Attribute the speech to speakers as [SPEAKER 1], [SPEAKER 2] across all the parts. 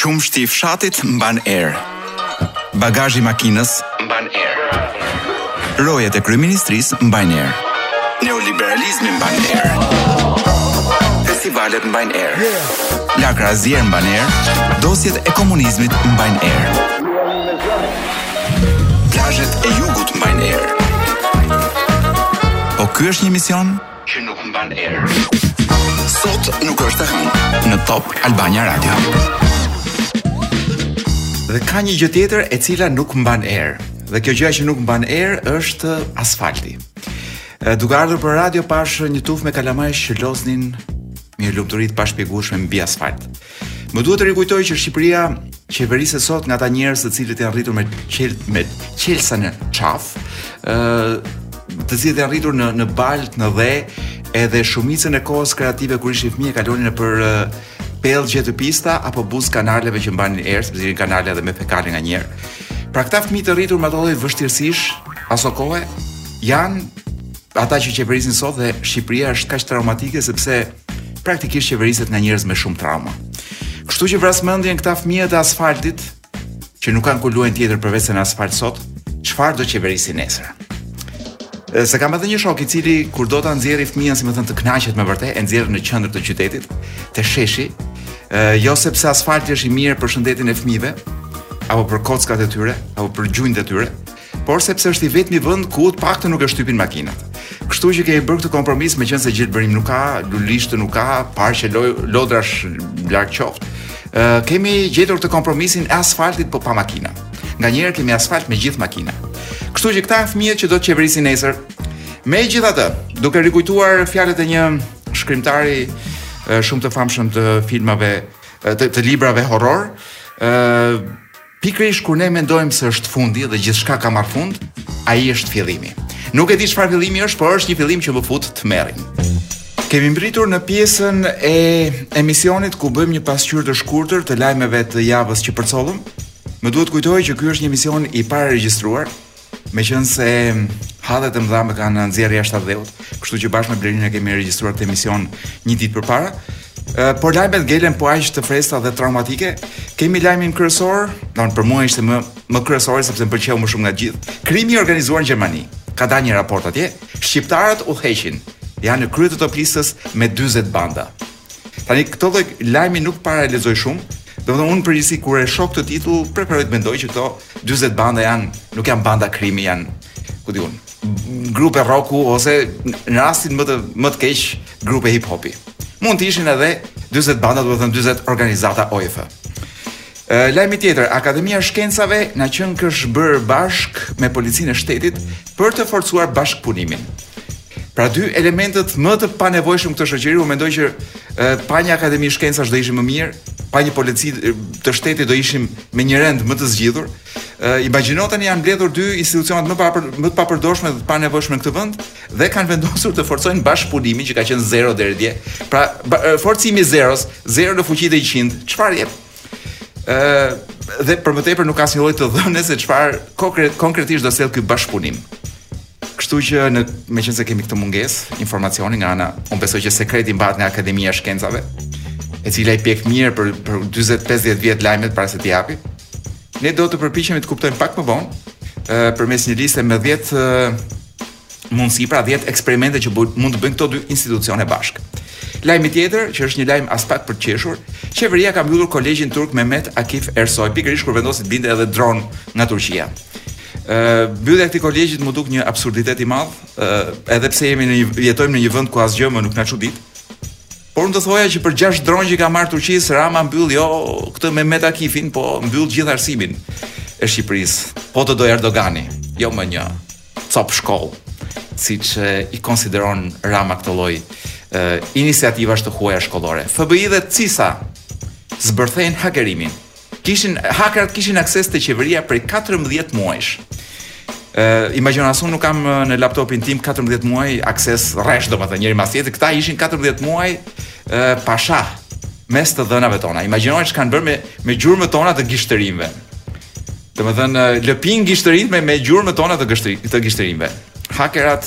[SPEAKER 1] Qumështi i fshatit mban erë. Bagazhi i makinës mban erë. Rojet e kryeministrisë mbajnë erë. Neoliberalizmi mban erë. Festivalet mbajnë erë. Lakra zier mban erë. Dosjet e komunizmit mbajnë erë. Plazhet e jugut mbajnë erë. Po ky është një mision që nuk mban erë. Sot nuk është e hënë në Top Albania Radio.
[SPEAKER 2] Dhe ka një gjë tjetër e cila nuk mban erë. Dhe kjo gjëja që nuk mban erë është asfalti. Duke ardhur për radio pashë një tufë me kalamaj që loznin Me lumturi të pashpjegueshme mbi asfalt. Më duhet të rikujtoj që Shqipëria qeveriset sot nga ata njerëz të cilët janë rritur me çel, me çelësa në qafë, të cilët janë rritur në, në baltë, në dhe, edhe shumicën e kohës kreative kur ishin fëmijë kalonin nëpër pellgje të pista apo buzë kanaleve që mbanin erë, sepse ishin kanale edhe me fekale nganjëherë. Pra këta fëmijë të rritur me ato lloj vështirësish, asokohe janë ata që qeverisin sot dhe Shqipëria është kaq traumatike sepse praktikisht qeveriset nga njerëz me shumë trauma. Kështu që vras mendjen këta fëmijët e asfaltit që nuk kanë ku luajnë tjetër përveçse në asfalt sot, çfarë do qeverisin nesër. Se kam edhe një shok i cili kur do ta nxjerrë fëmijën, si më thënë, të kënaqet me vërtet, e nxjerr në qendër të qytetit, te sheshi, jo sepse asfalti është i mirë për shëndetin e fëmijëve, apo për kockat e tyre, apo për gjunjtë e tyre, por sepse është i vetmi vend ku të paktën nuk e shtypin makinat. Kështu që kemi bërë këtë kompromis meqenëse gjelbërim nuk ka, lulishte nuk ka, parqe loj, lodrash larg qoftë. Uh, kemi gjetur këtë kompromisin e asfaltit po pa makina. Nganjëherë kemi asfalt me gjithë makina. Kështu që këta janë fëmijët që do të qeverisin nesër. Megjithatë, duke rikujtuar fjalët e një shkrimtari shumë të famshëm të filmave të, të librave horror, ë uh, Pikërisht kur ne mendojmë se është fundi dhe gjithçka ka marrë fund, ai është fillimi. Nuk e di çfarë fillimi është, por është një fillim që më fut tmerrin. Kemi mbërritur në pjesën e emisionit ku bëjmë një pasqyrë të shkurtër të lajmeve të javës që përcollëm. Më duhet të kujtoj që ky është një emision i pararegjistruar, Meqenëse hallet e mëdha më kanë nxjerrë jashtë atdheut, kështu që bashkë me Blerin e kemi regjistruar këtë emision një ditë përpara, por lajmet ngelen po aq të freskëta dhe traumatike. Kemi lajmin kryesor, do të për mua ishte më kryesori sepse më pëlqeu më shumë nga të gjithë. Krimi i organizuar në Gjermani. Ka dalë një raport atje, shqiptarët udhëheqin. Janë në krye të toplistës me 40 banda. Tani këtë lloj lajmi nuk para e lexoj shumë. Domethënë unë përgjithësisht kur e shoh këtë titull, preferoj të mendoj që këto 40 banda janë, nuk janë banda krimi, janë ku di unë, grupe rocku ose në rastin më të më të keq grupe hip hopi. Mund të ishin edhe 40 banda, domethënë 40 organizata OJF. Lajmi tjetër, Akademia e Shkencave na qenkësh bërë bashk me Policinë e Shtetit për të forcuar bashkëpunimin. Pra dy elementët më të panevojshëm këtë shoqëri, unë mendoj që e, pa një akademi shkencash do ishim më mirë, pa një polici të shtetit do ishim me një rend më të zgjidhur. E, imagjino tani janë mbledhur dy institucionet më pa më të papërdorshme dhe të panevojshme në këtë vend dhe kanë vendosur të forcojnë bashkëpunimin që ka qenë zero deri dje. Pra, forcimi i zeros, zero në fuqi të 100, çfarë jep? Ëh dhe për më tepër nuk ka asnjë lloj të dhënë se çfarë konkret, konkretisht do sjellë ky bashkëpunim. Kështu që në meqenëse kemi këtë mungesë informacioni nga ana, unë besoj që sekreti mbahet nga Akademia e Shkencave, e cila i pjek mirë për për 40-50 vjet lajmet para se t'i japë. Ne do të përpiqemi të kuptojmë pak më vonë ë përmes një liste me 10 mundësi pra 10 eksperimente që mund të bëjnë këto dy institucione bashkë. Lajmi tjetër, që është një lajm aspak për të qeshur, qeveria ka mbyllur kolegjin turk Mehmet Akif Ersoy, pikërisht kur vendosi të binte edhe dronë nga Turqia. Ë, mbyllja e këtij kolegjit më duket një absurditet i madh, edhe pse jemi në një, jetojmë në një vend ku asgjë më nuk na çudit. Por unë të thoja që për 6 dronë që ka marrë Turqisë, Rama mbyll jo këtë Mehmet Akifin, po mbyll gjithë arsimin e Shqipërisë. Po të dojë Erdogani, jo më një copë shkollë, siç i konsideron Rama këtë lloj iniciativash të huaja shkollore. FBI dhe CISA zbërthejnë hakerimin. Kishin hakerat kishin akses te qeveria prej 14 muajsh. Ë, imagjino as unë nuk kam në laptopin tim 14 muaj akses rresh, domethënë njëri mas tjetrit, këta ishin 14 muaj ë pasha mes të dhënave tona. Imagjino çka kanë bërë me me gjurmët tona të gishtërinjve. Domethënë, lëpin gishtërinjtë me gjurmët tona të, gishtëri, të gishtërinjve. Hakerat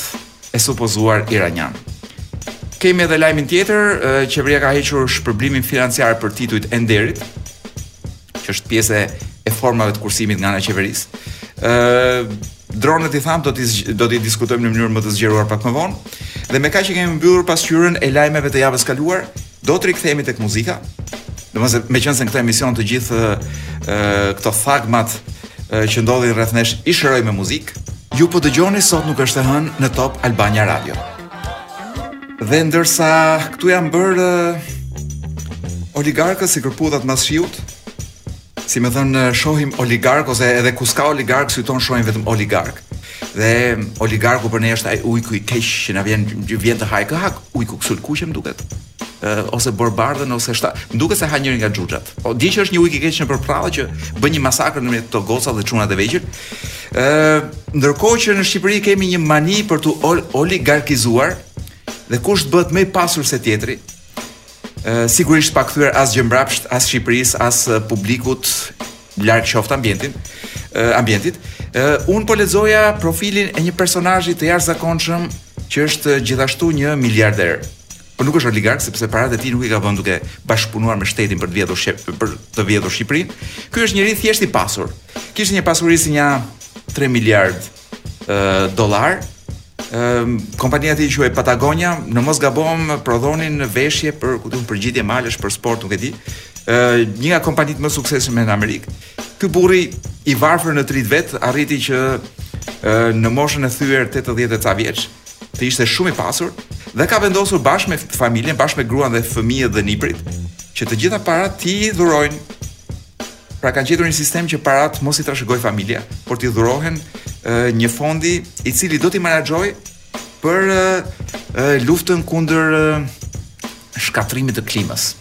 [SPEAKER 2] e supozuar iranianë. Kemi edhe lajmin tjetër, qeveria ka hequr shpërblimin financiar për titujt e nderit, që është pjesë e formave të kursimit nga ana e qeverisë. Dronët i thamë, do t'i, do t'i diskutojmë në mënyrë më të zgjeruar pak më vonë. Dhe me kaq e kemi mbyllur pasqyrën e lajmeve të javës kaluar, Do të rikthehemi tek muzika. Domethënë, meqenëse në këtë emision të gjithë këto thagmat që ndodhin rreth nesh i shërojmë me muzikë, ju po dëgjoni sot nuk është e hënë në Top Albania Radio. Dhe ndërsa këtu janë bërë oligarkët si kërpudhat mas shiut, Si me thënë, shohim oligark, ose edhe ku s'ka oligark, sytë tanë shohin vetëm oligark. Dhe oligarku për ne është ai ujku i keq që na vjen vjen të hajë, ujku Kësulkuqen duket. Uh, ose Borëbardhën ose s'ta duket se ha njërin nga xhuxhat. Po di që është një ujk i keq në përrallë që bën një masakër në mes te gocat dhe çunat e vegjël. Ë, uh, ndërkohë që në Shqipëri kemi një mani për t'u oligarkizuar dhe kush të bëhet më i pasur se tjetri, Sigurisht pa kthyer asgjë mbrapsht, as Shqipërisë, as publikut larg qoftë ambientin, ambientit. Unë po lexoja profilin e një personazhi të jashtëzakonshëm që është gjithashtu një miliarder. Po nuk është oligark sepse paratë e tij nuk i ka vënë duke bashkëpunuar me shtetin për të vjedhur shqip, për të vjedhur Shqipërinë. Ky është njeri thjesht i pasur. Kishte një pasuri si nja 3 miliard dollar. Ëm kompania e tij quhej Patagonia, në mos gaboj prodhonin veshje për ku di unë për ngjitje malesh për sport, nuk e di. Ë një nga kompanitë më të suksesshme në Amerikë. Ky burri i varfër në 30 vjeç arriti që ë në moshën e thyer 80 e ca vjeç të ishte shumë i pasur dhe ka vendosur bashkë me familjen, bashkë me gruan dhe fëmijët dhe nipërit që të gjitha paratë t'i dhurojnë Pra kanë gjetur një sistem që paratë mos i trashëgojë familja, por t'i dhurohen një fondi i cili do t'i menaxhojë për luftën kundër shkatërrimit të klimës.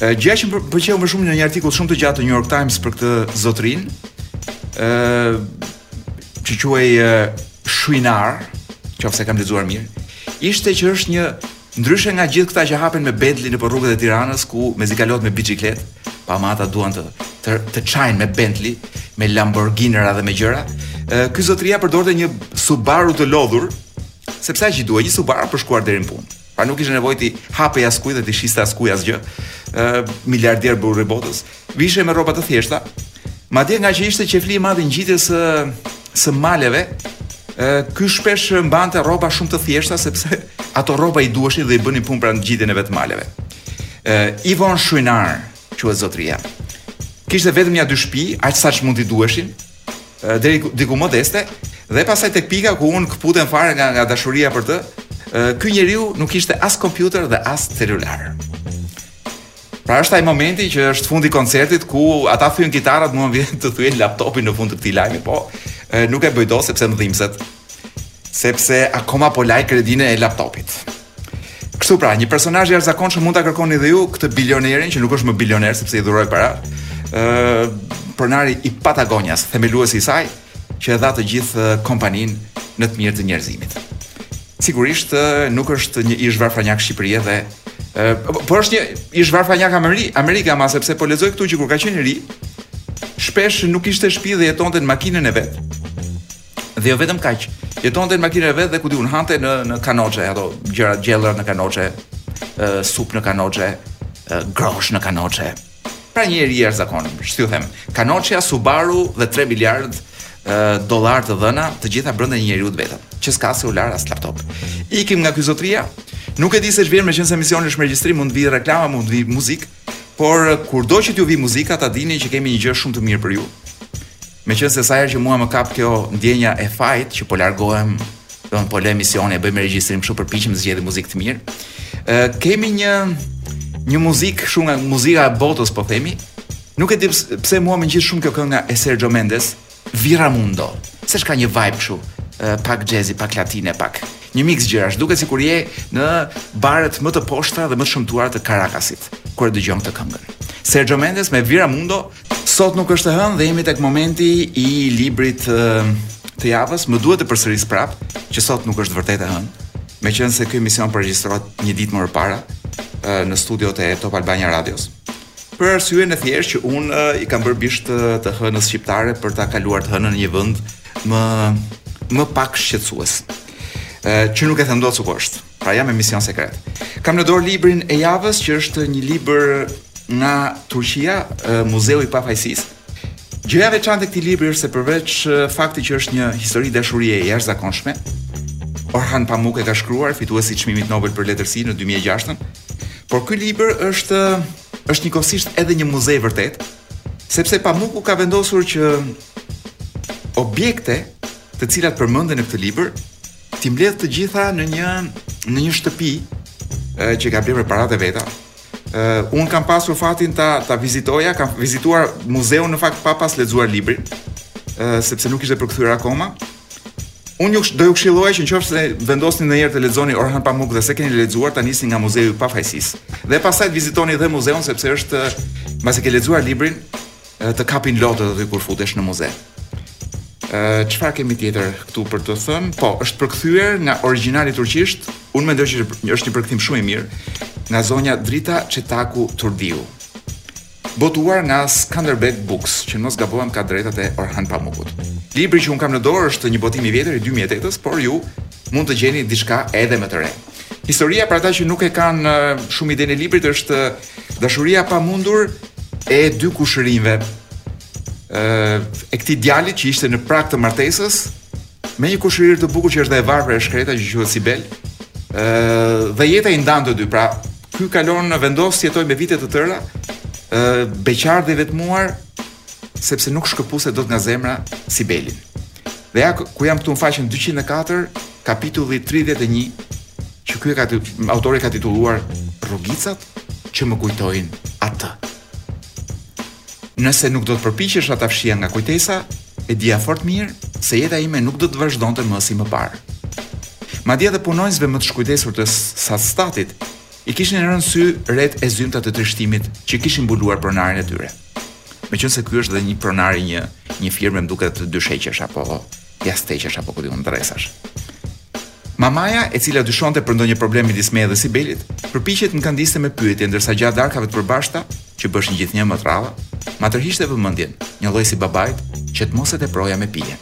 [SPEAKER 2] Gjëja që më pëlqeu më shumë në një artikull shumë të gjatë të New York Times për këtë zotërinë, ë që quhej Shuinar, qoftë se kam lexuar mirë, ishte që është një Ndryshe nga gjithë këta që hapen me Bentley nëpër rrugët e Tiranës ku mezi kalohet me biçikletë, po ama ata duan të të, të çajnë me Bentley, me Lamborghini-ra dhe me gjëra, ky zotëria përdorte një Subaru të lodhur, sepse aq i duhej një Subaru për të shkuar deri në punë. Pra nuk ishte nevojë t'i hapej askujt dhe t'i shiste askujt asgjë. Ë miliarder burri i botës. Vishej me rroba të thjeshta. Madje ngaqë ishte qejfli i madh i ngjitjes së së maleve, ky shpesh mbante rroba shumë të thjeshta sepse ato rroba i duheshin dhe i bënin punë pra në ngjitjet e veta të maleve. Ë Ivon Shuinar, quhet zotëria. Kishte vetëm nja dy shtëpi, aq sa ç'mund t'i duheshin, deri diku modeste, dhe pastaj tek pika ku unë këputem fare nga, nga dashuria për të, ky njeriu nuk kishte as kompjuter dhe as celular. Pra është ai momenti që është fundi i koncertit ku ata thyejnë kitarat, mua më vjen të thyej laptopin në fund të këtij lajmi, po nuk e bëj dot sepse më dhimbset. Sepse akoma po laj kredinë e laptopit. Kështu pra, një personazh i jashtëzakonshëm mund ta kërkoni dhe ju këtë bilionerin që nuk është më bilioner sepse i dhuroi para. Ëh, pronari i Patagonias, themeluesi i saj, që e dha të gjithë kompaninë në të mirë të njerëzimit. Sigurisht nuk është një ish varfanjak Shqipërie, dhe po është një ish varfanjak Ameri, Amerika ama sepse po lexoj këtu që kur ka qenë i ri, shpesh nuk ishte shtëpi dhe jetonte në makinën e vet. Dhe jo vetëm kaq, jetonte në makinën e vet dhe ku di unë hante në në kanoçe ato gjëra gjellra në kanoçe, supë në kanoçe, groshë në kanoçe. Pra një njeri i jashtëzakonshëm, ç't'ju them. Kanoçja, Subaru dhe 3 miliardë dollarë të dhëna, të gjitha brenda një njeriu të vetëm, që s'ka celular as laptop. Ikim nga ky zotria. Nuk e di se ç'vjen meqenëse emisioni është me regjistrim, mund të vijë reklama, mund të vijë muzikë, por kurdo që t'ju vijë muzika, ta dini që kemi një gjë shumë të mirë për ju. Meqenëse sa herë që mua më kap kjo ndjenja e fajit që po largohem, domethënë po lë, emisionin e bëj me regjistrim kështu përpiqem të zgjedhim muzikë të mirë. Ë kemi një një muzikë shumë nga muzika e botës po themi. Nuk e di pse mua më ngjit shumë kjo kënga e Sergio Mendes, Viramundo. Seç ka një vibe kështu, pak jazzy, pak latine, pak Një miks gjërash, duket sikur je në baret më të poshta dhe më të shëmtuara të Karakasit, kur e dëgjon këtë këngën. Sergio Mendes me Vira Mundo, sot nuk është e hënë dhe jemi tek momenti i librit të javës, më duhet të përsëris prap që sot nuk është vërtet e hënë. Meqenëse ky emision po regjistrohet një ditë më përpara në studiot e Top Albania Radios. Për arsyen e thjeshtë që unë i kam bërë bisht të hënës shqiptare për ta kaluar të hënën në një vend më më pak shqetësues. Ë që nuk e them dot se ku është. Pra jam me mision sekret. Kam në dorë librin e javës që është një libër nga Turqia, Muzeu i Pafajsisë. Gjëja e veçantë e këtij libri është se përveç fakti që është një histori dashurie e jashtëzakonshme, Orhan Pamuk e ka shkruar fituesi i çmimit Nobel për letërsi në 2006-ën. Por ky libër është është njëkohësisht edhe një muze i vërtetë, sepse Pamuku ka vendosur që objekte të cilat përmenden në këtë libër t'i mbledhë të gjitha në një në një shtëpi që ka blerë me paratë e veta, Uh, unë kam pasur fatin ta ta vizitoj, e kam vizituar muzeun në fakt pa pas lexuar librin, uh, sepse nuk ishte përkthyer akoma. Unë ju do ju këshilloja që në qoftë se vendosni ndonjëherë të lexoni Orhan Pamuk dhe s'e keni lexuar ta nisni nga muzeu i pafajësisë. Dhe pastaj të vizitoni dhe muzeun sepse është mbasi e ke lexuar librin, Të kapin lotët aty kur futesh në muze. Çfarë kemi tjetër këtu për të thënë? Po, është përkthyer nga origjinali turqisht. Unë mendoj që është një përkthim shumë i mirë nga zonja Drita Çetaku Turdiu. Botuar nga Skanderbeg Books, që mos gabohem ka të drejtat e Orhan Pamukut. Libri që unë kam në dorë është një botim i vjetër i 2008-s, por ju mund të gjeni diçka edhe më të re. Historia për ata që nuk e kanë shumë idenë e librit është dashuria e pamundur e dy kushërinjve. Ë e këtij djalit që ishte në prag të martesës me një kushërirë të bukur që është dhe e varfër e shkreta që quhet Sibel. Ë dhe jeta i ndan të dy. Pra, ky kalon vendos të jetojë me vite të tëra ë beqar dhe i vetmuar sepse nuk shkëpus dot nga zemra Sibelin. Dhe ja ku jam këtu në faqen 204, kapitulli 31, që ky autori ka titulluar Rrugicat që më kujtojnë atë. Nëse nuk do të përpiqesha ta fshija nga kujtesa, e dija fort mirë se jeta ime nuk do të vazhdonte më si më parë. Madje edhe punonjësve më të shkujdesur të Satsatit i kishin rënë në sy retë e zymta të trishtimit që kishin mbuluar pronarin e tyre. Meqenëse ky është dhe një pronar i një një firme më duket dysheqesh apo jastëqesh apo ku di unë rresash. Mamaja, e cila dyshonte për ndonjë problem midis meje dhe Sibelit, përpiqej të më kandiste me pyetje ndërsa gjatë darkave të përbashkëta, që bëheshin gjithnjë më të rralla, ma tërhiqte vëmendjen, njëlloj si babait, që të mos e teproja me pije.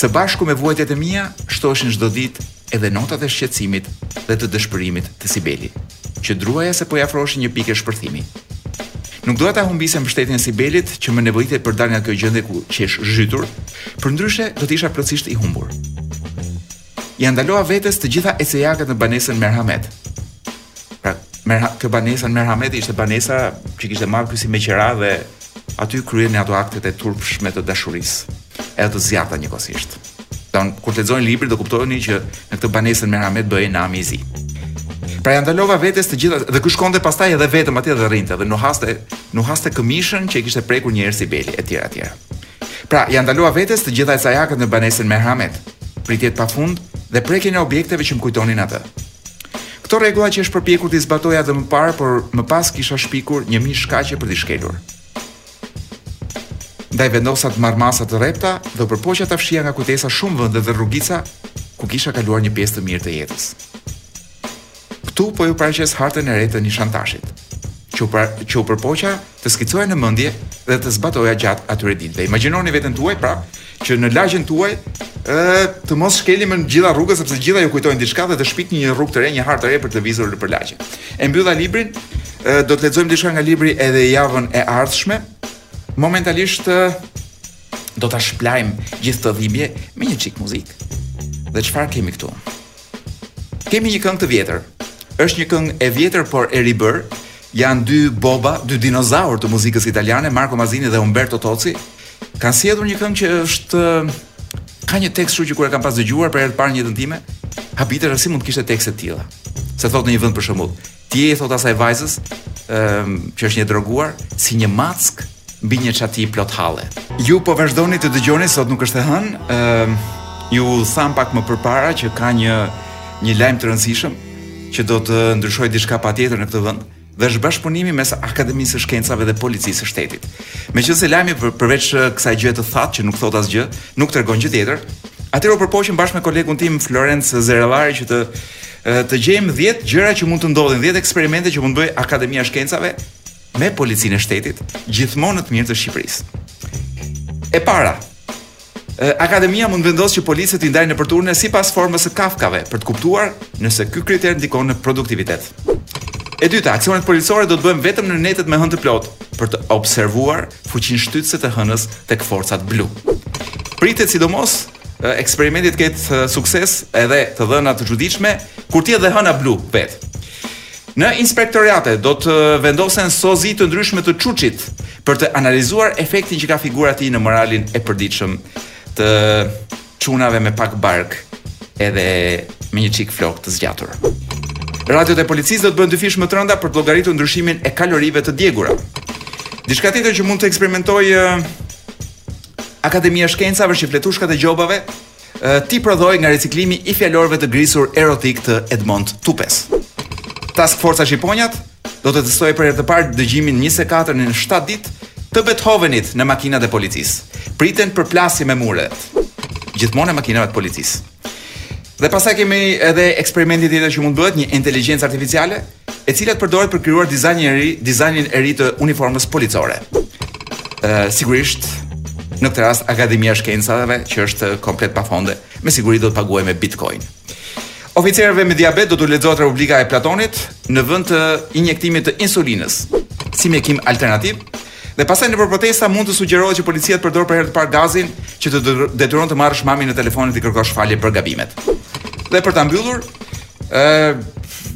[SPEAKER 2] Së bashku me vuajtjet e mia, shtoheshin çdo ditë edhe notat e shqetësimit dhe të dëshpërimit të Sibelit, që druaja se po i afroheshin një pike shpërthimi. Nuk doja ta humbisja mbështetjen e Sibelit që më nevojitej për të dalë nga kjo gjendje ku qeshë zhytur, përndryshe do të isha plotësisht i humbur. Ia ndalova vetes të gjitha ecejakët në banesën Merhamet. Pra, merha, kjo banesa në Merhamet ishte banesa që kishte marrë ky si me qira dhe aty kryenin ato aktet e turpshme të dashurisë, edhe të zjarrta njëkohësisht. Don, kur të lexoni librin, do kuptoni që në këtë banesën Merhamet bëhej nami i zi. Pra ia ndalova vetes të gjitha dhe ky shkonte pastaj edhe vetëm atje dhe rrinte dhe nuhaste nuhaste këmishën që i kishte prekur një herë Sibeli etj etj. Pra, ia ndalova vetes të gjitha ecejaket në banesën Merhamet, pritjet pa fund dhe prekjen e objekteve që më kujtonin atë. Këto rregulla qeshë përpjekur t'i zbatoja edhe më parë, por më pas kisha shpikur një mijë shkaqe për t'i shkelur. Ndaj vendosa të marr masa të rrepta dhe u përpoqa t'i fshija nga kujtesa shumë vende dhe rrugica ku kisha kaluar një pjesë të mirë të jetës. Këtu po ju paraqes hartën e re të Nishantashit, që u, pra, që u përpoqa ta skicoja në mendje dhe ta zbatoja gjatë atyre ditëve. Imagjinoni veten tuaj, pra, që në lagjen tuaj ë të mos shkelni më në gjitha rrugët sepse gjitha ju kujtojnë diçka dhe të shpikni një rrugë të re, një hartë të re për të lëvizur nëpër lagje. E mbylla librin, ë do të lexojmë diçka nga libri edhe javën e ardhshme. Momentalisht ë, do ta shplajmë gjithë këtë dhimbje me një çik muzikë. Dhe çfarë kemi këtu? Kemi një këngë të vjetër. Është një këngë e vjetër por e ribërë. Janë dy boba, dy dinozaur të muzikës italiane, Marco Masini dhe Umberto Tozzi. Kanë sjellur një këngë që është ka një tekst shumë që kur e kam pas dëgjuar për herë të parë një dëntime, u habita si mund të kishte tekste të tilla. Se thotë në një vend për shembull, Ti je i thotë asaj vajzës, ëm, që është një e droguar, si një mace mbi një çati plot halle. Ju po vazhdoni të dëgjoni sot nuk është e hënë, ëm, ju thamë pak më përpara që ka një një lajm të rëndësishëm që do të ndryshojë diçka patjetër në këtë vend dhe është bashkëpunimi mes Akademisë së Shkencave dhe Policisë së Shtetit. Meqenëse lajmi për, përveç eh, kësaj gjëje të thatë që nuk thotë asgjë, nuk tregon gjë tjetër, atëherë u përpoqëm bashkë me kolegun tim Florenc Zerellari që të Të gjejmë 10 gjëra që mund të ndodhin, 10 eksperimente që mund të bëjë Akademia e Shkencave me Policinë e Shtetit, gjithmonë në të mirë të Shqipërisë. E para, Akademia mund të vendosë që policët t'i ndajë nëpër turne sipas formës së kafkave për të kuptuar nëse ky kriter ndikon në produktivitet. E dyta, aksionet policore do të bëhen vetëm në netët me hënë të plotë për të observuar fuqinë shtytëse të hënës tek forcat blu. Pritet sidomos eksperimenti të ketë sukses edhe të dhëna të çuditshme, kur të jetë edhe hëna blu vetë. Në inspektoriate do të vendosen sozi të ndryshme të Çuçit për të analizuar efektin që ka figura e tij në moralin e përditshëm të çunave me pak bark edhe me një çikë flokë të zgjatur. Radiot e policisë do të bëhen dyfish më të rënda për të llogaritur ndryshimin e kalorive të djegura. Diçka tjetër që mund të eksperimentojë Akademia e Shkencave, është fletushkat e gjobave t'i prodhojë nga riciklimi i fjalorëve të grisur erotikë të Edmond Tupes. Task Forca Shqiponjat do të testojë për herë të parë dëgjimin 24 në 7 ditë të Beethovenit në makinat e policisë. Priten përplasje me muret. Gjithmonë e makinave të policisë. Dhe pastaj kemi edhe eksperimentin tjetër që mund të bëhet, një inteligjencë artificiale, e cila të përdoret për të krijuar dizajnin e ri, dizajnin e ri të uniformës policore. Ë sigurisht në këtë rast Akademia e Shkencave që është komplet pa fonde, me siguri do të paguajë me Bitcoin. Oficerëve me diabet do t'u lexohet Republika e Platonit në vend të injektimit të insulinës si mjekim alternativ, Dhe pastaj nëpër protesta mund të sugjerohet që policia të përdorë për herë të parë gazin që të detyron të marrësh mamin në telefon dhe t'i kërkosh falje për gabimet. Dhe për ta mbyllur, ë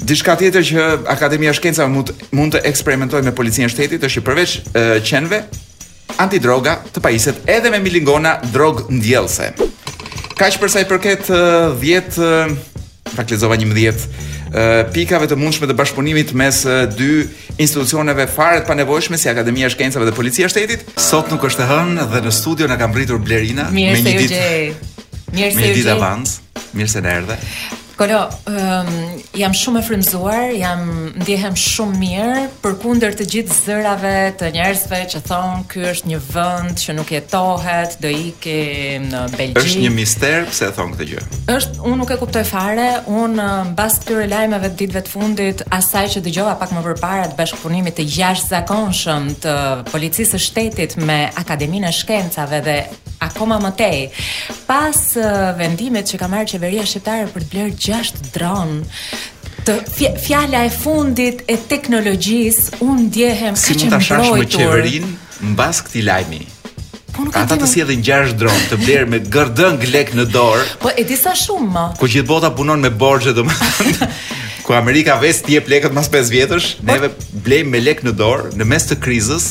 [SPEAKER 2] diçka tjetër që Akademia e Shkencave mund mund të eksperimentojë me policinë e shtetit është që përveç qenve antidroga të pajiset edhe me milingona drogëndjellëse. Kaq për sa i përket 10 Fakt lexova 11 uh, pikave të mundshme të bashkëpunimit mes uh, dy institucioneve fare të panevojshme si Akademia e Shkencave dhe Policia e Shtetit. Sot nuk është e hënë dhe në studio na ka mbërritur Blerina me një ditë.
[SPEAKER 3] Mirë se ju gjej.
[SPEAKER 2] avans. Mirë se erdhe.
[SPEAKER 3] Kolo, um, jam shumë e frymëzuar, jam ndjehem shumë mirë përkundër të gjithë zërave të njerëzve që thonë ky është një vend që nuk jetohet, do ikim në Belgjikë.
[SPEAKER 2] Është një mister pse e thonë këtë gjë.
[SPEAKER 3] Është Unë nuk e kuptoj fare, unë mbas këtyre lajmeve të ditëve të fundit, asaj që dëgjova pak më përpara të bashkëpunimit të jashtëzakonshëm të policisë së shtetit me Akademinë e Shkencave dhe akoma më tej. Pas vendimit që ka marrë qeveria shqiptare për të blerë 6 dronë të fjala e fundit e teknologjisë unë ndjehem
[SPEAKER 2] si
[SPEAKER 3] kaq e mbrojtur.
[SPEAKER 2] Si mund ta shash
[SPEAKER 3] më
[SPEAKER 2] qeverinë mbas këtij lajmi?
[SPEAKER 3] Po nuk e di.
[SPEAKER 2] Ata
[SPEAKER 3] të
[SPEAKER 2] sjellin gjashtë dronë të blerë me gërdëng lek në dorë.
[SPEAKER 3] Po e di sa shumë më.
[SPEAKER 2] Kur gjithë bota punon me borxhe domethënë. Kur Amerika vetë t'i jep lekët mas 5 vjetësh, po- neve blejmë me lek në dorë në mes të krizës.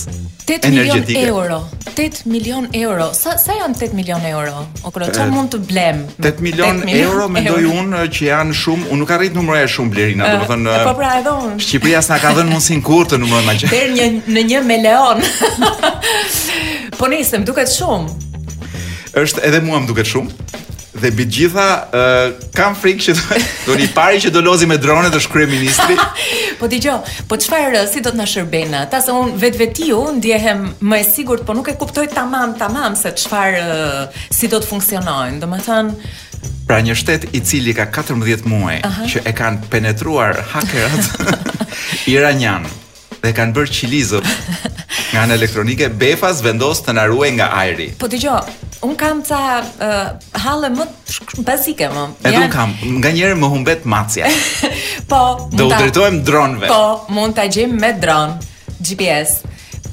[SPEAKER 3] 8 milion euro. 8 milion euro. Sa sa janë 8 milion euro? O kur, çfarë mund të blemë?
[SPEAKER 2] 8 milion euro, mendoj unë që janë shumë, unë nuk arrij të numëroj shumë Blerina, domethënë...
[SPEAKER 3] Po pra edhe unë.
[SPEAKER 2] Shqipëria s'na ka dhënë mundësinë kurrë të numërojmë aq.
[SPEAKER 3] Deri në, në një milion. po nisëm, duket shumë.
[SPEAKER 2] është edhe mua më duket shumë. Dhe mbi të gjitha, uh, kam frikë që do, i pari që do lozë me dronët është kryeministri.
[SPEAKER 3] po dëgjo, Po çfarë si do të na shërbejnë ata se unë vetvetiu ndjehem më e sigurt, po nuk e kuptoj tamam tamam se çfarë si do të funksionojnë. Domethënë
[SPEAKER 2] Pra një shtet i cili ka 14 muaj uh -huh. që e kanë penetruar hakerat iranianë dhe e kanë bërë qilizët nga ana elektronike befas vendos të na ruajë nga ajri.
[SPEAKER 3] Po dëgjo, unë kam ca uh, halle më Bazike më.
[SPEAKER 2] Edhe unë kam, nganjëherë më humbet macja.
[SPEAKER 3] po,
[SPEAKER 2] do u drejtohem dronëve.
[SPEAKER 3] Po, mund ta gjejmë me dron, GPS.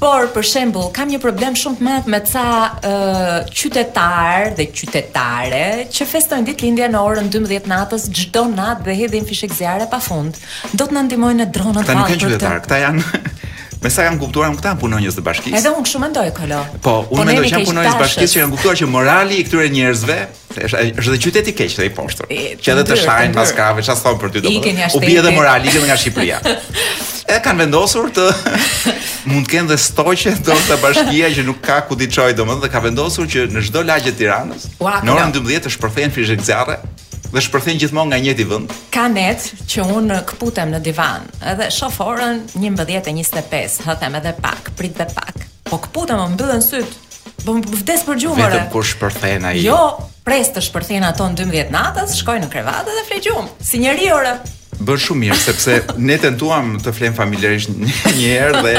[SPEAKER 3] Po për shembull, kam një problem shumë të madh me ca uh, qytetarë dhe qytetare që festojnë ditëlindjen në orën 12 natës çdo natë dhe hedhin fishekzjarre pafund. Do të na ndihmojnë dronët.
[SPEAKER 2] Këta nuk janë qytetarë, këta janë Me sa kam kuptuar, unë këta janë punonjës të bashkisë.
[SPEAKER 3] Edhe unë kështu mendoj Kolo.
[SPEAKER 2] Po, unë po
[SPEAKER 3] mendoj
[SPEAKER 2] që janë punonjës të bashkisë që e kanë kuptuar që morali i këtyre njerëzve është është dhe qytet i keq dhe i
[SPEAKER 3] poshtër.
[SPEAKER 2] Që edhe të shajnë pas kafe, çfarë thonë për ty
[SPEAKER 3] domethënë
[SPEAKER 2] U bie edhe morali që ngeli Shqipëria. E kanë vendosur të mund të kenë dhe stoqe domethënë bashkia që nuk ka ku t'i çojë domethënë dhe ka vendosur që në çdo lagje të Tiranës në orën 12 të shpërthejnë fishekzjarre dhe shpërthen gjithmonë nga njëjti vend.
[SPEAKER 3] Ka net që unë këputem në divan, edhe shof orën 11:25, hë them edhe pak, prit dhe pak. Po këputem, më mbyllen sytë. Po vdes për gjumë.
[SPEAKER 2] Vetëm kur shpërthen ai.
[SPEAKER 3] Jo, pres të shpërthen ato në 12 të natës, shkoj në krevat dhe fle gjumë. Si njeri ora.
[SPEAKER 2] Bën shumë mirë sepse ne tentuam të flemë familjarisht një herë dhe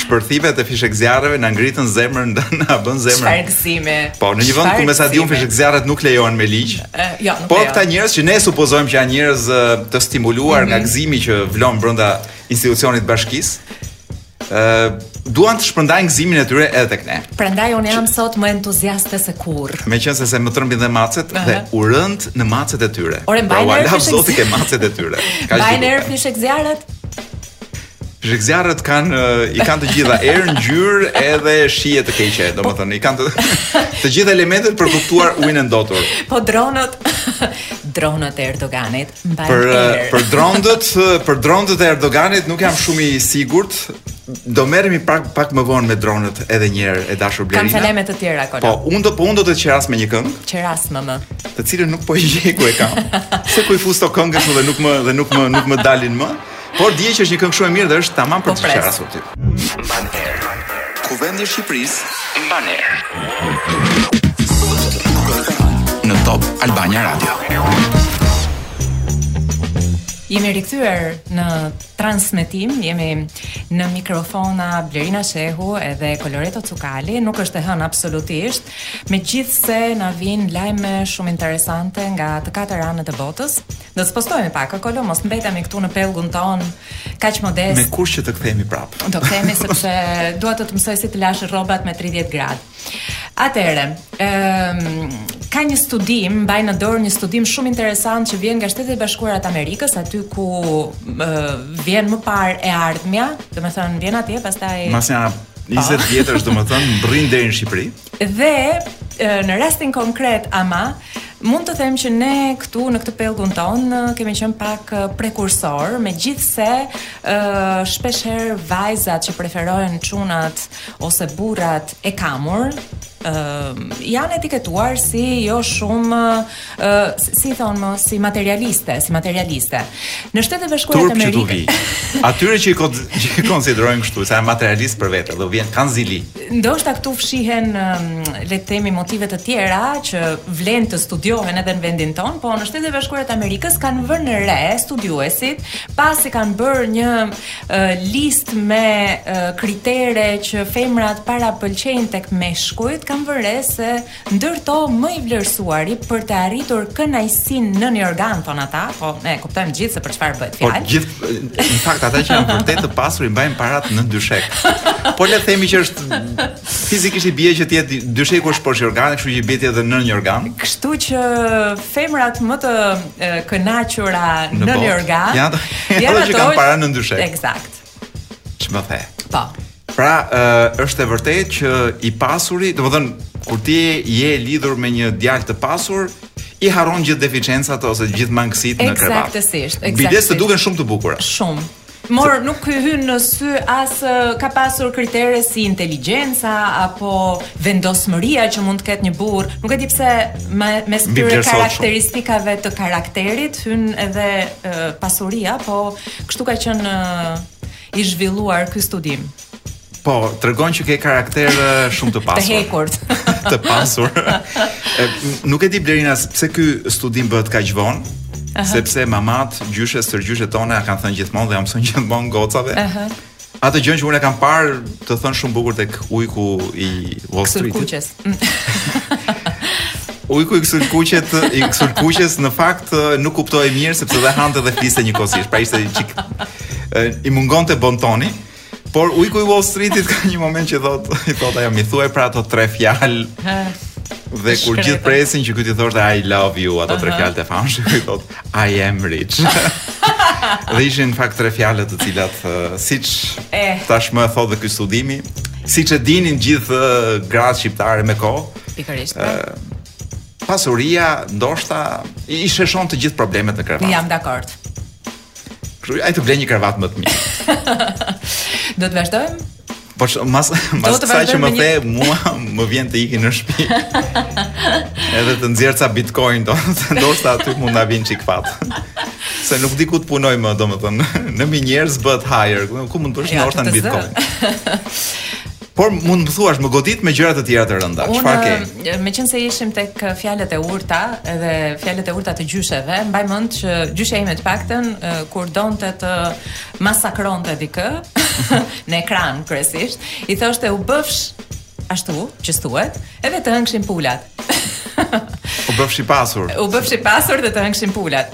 [SPEAKER 2] shpërthimet e fishekzjarreve na ngritën zemrën, na
[SPEAKER 3] bënë
[SPEAKER 2] zemrën.
[SPEAKER 3] Çfarë gëzimi.
[SPEAKER 2] Po, në një vend ku me sa
[SPEAKER 3] di
[SPEAKER 2] unë fishekzjarret nuk lejohen me ligj.
[SPEAKER 3] Jo, nuk.
[SPEAKER 2] Po këta njerëz që ne supozojmë që janë njerëz të stimuluar mm -hmm. nga mhm. gëzimi që vlon brenda institucionit të bashkisë, duan të shpërndajnë gëzimin e tyre edhe tek ne.
[SPEAKER 3] Prandaj unë jam sot më entuziaste se
[SPEAKER 2] kurrë. Meqenëse më trembin dhe macet uh -huh. dhe u rënd në macet e tyre.
[SPEAKER 3] Ore mbajnë
[SPEAKER 2] pra,
[SPEAKER 3] erë
[SPEAKER 2] fishekzjarrët. Pra, macet e tyre.
[SPEAKER 3] Mbajnë erë fishekzjarrët.
[SPEAKER 2] Fishekzjarrët kanë, i kanë të gjitha erë, ngjyrë edhe shije të keqe, domethënë, i kanë të, të gjitha elementet për të kuptuar ujin e ndotur.
[SPEAKER 3] Po dronët, dronët e Erdoganit,
[SPEAKER 2] Për për dronët, për dronët e Erdoganit nuk jam shumë i sigurt. Do merremi pak pak më vonë me dronët edhe një herë e dashur Blerina.
[SPEAKER 3] Kam fjalë të tjera
[SPEAKER 2] Kolo.
[SPEAKER 3] Po,
[SPEAKER 2] unë do po unë do të qeras me një këngë.
[SPEAKER 3] Qerasmë më.
[SPEAKER 2] Të cilën nuk po e gjej ku e kam. Se ku i fus këto këngët dhe nuk më dhe nuk më nuk më dalin më. Por dije që është një këngë shumë e mirë dhe është tamam për të
[SPEAKER 3] të
[SPEAKER 2] qerasur ty.
[SPEAKER 1] Mban erë. Kuvendi i Shqipërisë mban erë. Në Top Albania Radio.
[SPEAKER 3] Jemi rikthyer në transmetim, jemi në mikrofona Blerina Shehu edhe Koloreto Cukali, nuk është e hënë absolutisht, megjithëse na vijnë lajme shumë interesante nga të katër anët e botës, Do të spostohemi pak, o Kolo, mos mbetemi këtu në pellgun tonë, kaq modest.
[SPEAKER 2] Me kusht që të kthehemi prapë.
[SPEAKER 3] Do kthehemi sepse dua të të mësoj si të lash rrobat me 30 gradë. Atëherë, ëm um, ka një studim, mbaj në dorë një studim shumë interesant që vjen nga Shtetet e Bashkuara të Amerikës, aty ku uh, vjen më parë e ardhmja, domethënë vjen atje, pastaj
[SPEAKER 2] mbas nja 20 vjetësh, domethënë mbërrin deri në Shqipëri.
[SPEAKER 3] Dhe në rastin konkret ama mund të them që ne këtu në këtë pellgun tonë kemi qenë pak prekursorë, megjithëse ë shpeshherë vajzat që preferojnë çunat ose burrat e kamur ë janë etiketuar si jo shumë uh, si thonë më si materialiste, si materialiste. Në Shtetet e Bashkuara të Amerikës.
[SPEAKER 2] Atyre që i ko, që i konsiderojnë kështu, s'janë materialist për vete, u vjen, kanë zili.
[SPEAKER 3] Ndoshta këtu fshihen um, le të themi motive të tjera që vlen të studiohen edhe në vendin tonë, po në Shtetet e Bashkuara të Amerikës kanë vënë re studiuesit, pasi kanë bërë një uh, listë me uh, kritere që femrat parapëlqejnë tek meshkujt, kanë vënë re se Ndër to, më i vlerësuari për të arritur kënaqësinë në një organ, thon ata, po ne kuptojmë të gjithë se për çfarë bëhet fjalë.
[SPEAKER 2] Po gjithë në fakt ata që janë vërtet të pasur i mbajnë paratë në dyshek. Po le të themi që është fizikisht i bie që të jetë dysheku është poshtë organ, kështu që i bie edhe në një organ.
[SPEAKER 3] Kështu që femrat më të kënaqura
[SPEAKER 2] në,
[SPEAKER 3] në një organ
[SPEAKER 2] janë ato që kanë para në dyshek.
[SPEAKER 3] Eksakt.
[SPEAKER 2] Ç'më the?
[SPEAKER 3] Po.
[SPEAKER 2] Pra, ë uh, është e vërtetë që i pasuri, domethënë kur ti je lidhur me një djalë të pasur, i harron gjithë deficiencat ose gjithë mangësitë në krevat.
[SPEAKER 3] Eksaktësisht,
[SPEAKER 2] eksaktësisht. Biles
[SPEAKER 3] të
[SPEAKER 2] duken shumë të bukura.
[SPEAKER 3] Shumë. Mor nuk të hyn në sy as ka pasur kritere si inteligjenca apo vendosmëria që mund të ketë një burr. Nuk e di pse mes këtyre karakteristikave të karakterit hyn edhe uh, pasuria, po Kështu ka qenë i zhvilluar ky studim.
[SPEAKER 2] Po, tregon që ke karakter shumë të pasur.
[SPEAKER 3] të hekurt.
[SPEAKER 2] të pasur. e, nuk e di Blerina pse ky studim bëhet kaq vonë, sepse mamat, gjyshe, stërgjyshe tona kanë thënë gjithmonë dhe ia mësojnë gjithmonë gocave.
[SPEAKER 3] Ëh.
[SPEAKER 2] Atë gjënë që unë e kam parë të thënë shumë bukur tek ujku i Wall
[SPEAKER 3] Street. Kuqes.
[SPEAKER 2] ujku i kësulkuqes, i kësulkuqes në fakt nuk kuptoi mirë sepse dhe hante dhe fliste njëkohësisht, pra ishte çik i mungonte bontoni. Por ujku i Wall Streetit ka një moment që thot, i thot ajo, m'i thuaj pra ato tre fjalë. Dhe kur gjithë presin që ky t'i thoshte I love you, ato tre fjalë të famshme, i thot, I am rich. dhe ishin në fakt tre fjalë të cilat uh, siç
[SPEAKER 3] eh.
[SPEAKER 2] tashmë e thotë dhe ky studimi, siç e dinin të gjithë uh, gratë shqiptare me kohë.
[SPEAKER 3] Pikërisht. Uh,
[SPEAKER 2] pasuria ndoshta i sheshon të gjithë problemet në krevat.
[SPEAKER 3] Jam dakord.
[SPEAKER 2] Ai të blen një krevat më të mirë.
[SPEAKER 3] Do të vazhdojmë?
[SPEAKER 2] Po mas, mas asaj që më the mua më vjen të iki në shtëpi. Edhe të nxjerr ca Bitcoin do, ndoshta aty mund na vin çik fat. Se nuk di ku të punoj më, domethënë, në mi njerëz bëhet hire, ku mund të bësh ndoshta në Bitcoin. Por mund të thuash më godit me gjëra të tjera të rënda. Çfarë ke?
[SPEAKER 3] Meqense ishim tek fjalët e urta dhe fjalët e urta të gjysheve, mbaj mend që gjyshja ime të paktën kur donte të masakronte dikë në ekran kryesisht, i thoshte u bëfsh ashtu që s'thuhet, edhe të hëngshin pulat.
[SPEAKER 2] U bëfsh i pasur.
[SPEAKER 3] U bëfsh i pasur dhe të hëngshin pulat.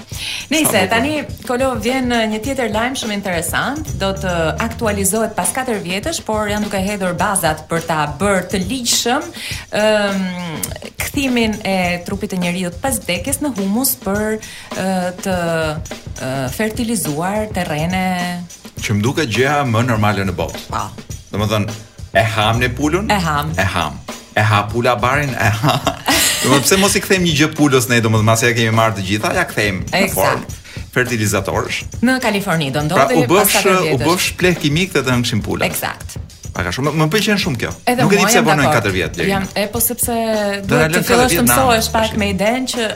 [SPEAKER 2] Nejse
[SPEAKER 3] tani Kolo vjen uh, një tjetër lajm shumë interesant, do të aktualizohet pas 4 vjetësh, por janë duke hedhur bazat për ta bërë të ligjshëm ëm um, kthimin e trupit të njeriut pas vdekjes në humus për të fertilizuar terrene
[SPEAKER 2] që më duket gjëja më normale në botë.
[SPEAKER 3] Po.
[SPEAKER 2] Domethënë e hamë ne pulën?
[SPEAKER 3] E ham.
[SPEAKER 2] E ham. E ha pula barin? E ha. Domethënë pse mos i kthejmë një gjë pulës ne, domethënë masi ja kemi marrë të gjitha, ja kthejmë në formë fertilizatorësh.
[SPEAKER 3] Në Kaliforni do ndodhi
[SPEAKER 2] pra,
[SPEAKER 3] pas
[SPEAKER 2] katër
[SPEAKER 3] vjetësh.
[SPEAKER 2] U bësh pleh kimik të të hëngshin pulat.
[SPEAKER 3] Eksakt.
[SPEAKER 2] Pak a shumë, më pëlqen shumë kjo.
[SPEAKER 3] Edhe
[SPEAKER 2] Nuk e di pse vonojnë 4 vjet deri.
[SPEAKER 3] Jo, epo sepse duhet të fillosh të mësohesh pak me idenë që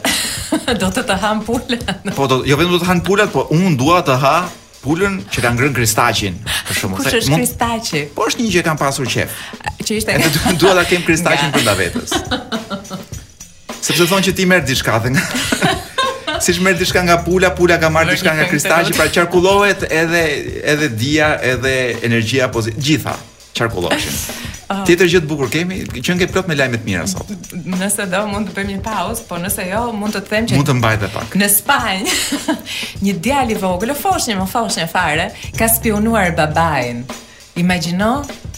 [SPEAKER 3] do të të hanë pulat.
[SPEAKER 2] Po do, jo vetëm do të hanë pulat, po unë dua të ha pulën që ka ngrënë Kristaqin, për shembull.
[SPEAKER 3] Kush është Kristaqi?
[SPEAKER 2] Po është një që e kam pasur qejf.
[SPEAKER 3] Që ishte.
[SPEAKER 2] Edhe dua ta kem Kristaqin brenda vetes. Sepse thonë që ti merr diçka dhe nga Siç merr diçka nga pula, pula ka marrë diçka nga Kristaqi, pra qarkullohet edhe edhe dija, edhe energjia pozitive, gjitha qarkullohen.
[SPEAKER 3] Ah.
[SPEAKER 2] Tjetër gjë të bukur kemi, qenke plot me lajme të mira sot.
[SPEAKER 3] Nëse do mund të bëjmë një pauzë, po nëse jo mund të them që
[SPEAKER 2] mund të mbaj edhe pak.
[SPEAKER 3] Në Spanjë, një djalë i vogël, foshnjë, mo foshnjë fare, ka spiunuar babain. Imagjino,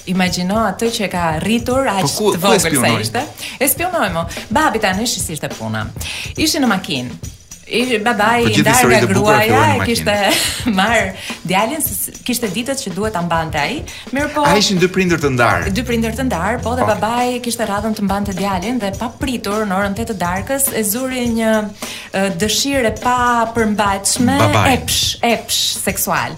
[SPEAKER 3] imagjino atë që e ka rritur aq
[SPEAKER 2] po ky,
[SPEAKER 3] të vogël sa ishte. E spiunoi mo. Babi tani si ishte puna. Ishin në makinë. Ishte babai i ndarë nga gruaja, e kishte marrë djalin, kishte ditët që duhet ta mbante ai. Mirpo
[SPEAKER 2] A, ishin dy prindër të ndarë.
[SPEAKER 3] Dy prindër të ndarë, po dhe
[SPEAKER 2] po.
[SPEAKER 3] babai kishte radhën të mbante djalin dhe papritur në orën 8 të darkës e zuri një dëshirë e
[SPEAKER 2] papërmbajtshme,
[SPEAKER 3] epsh, epsh seksual.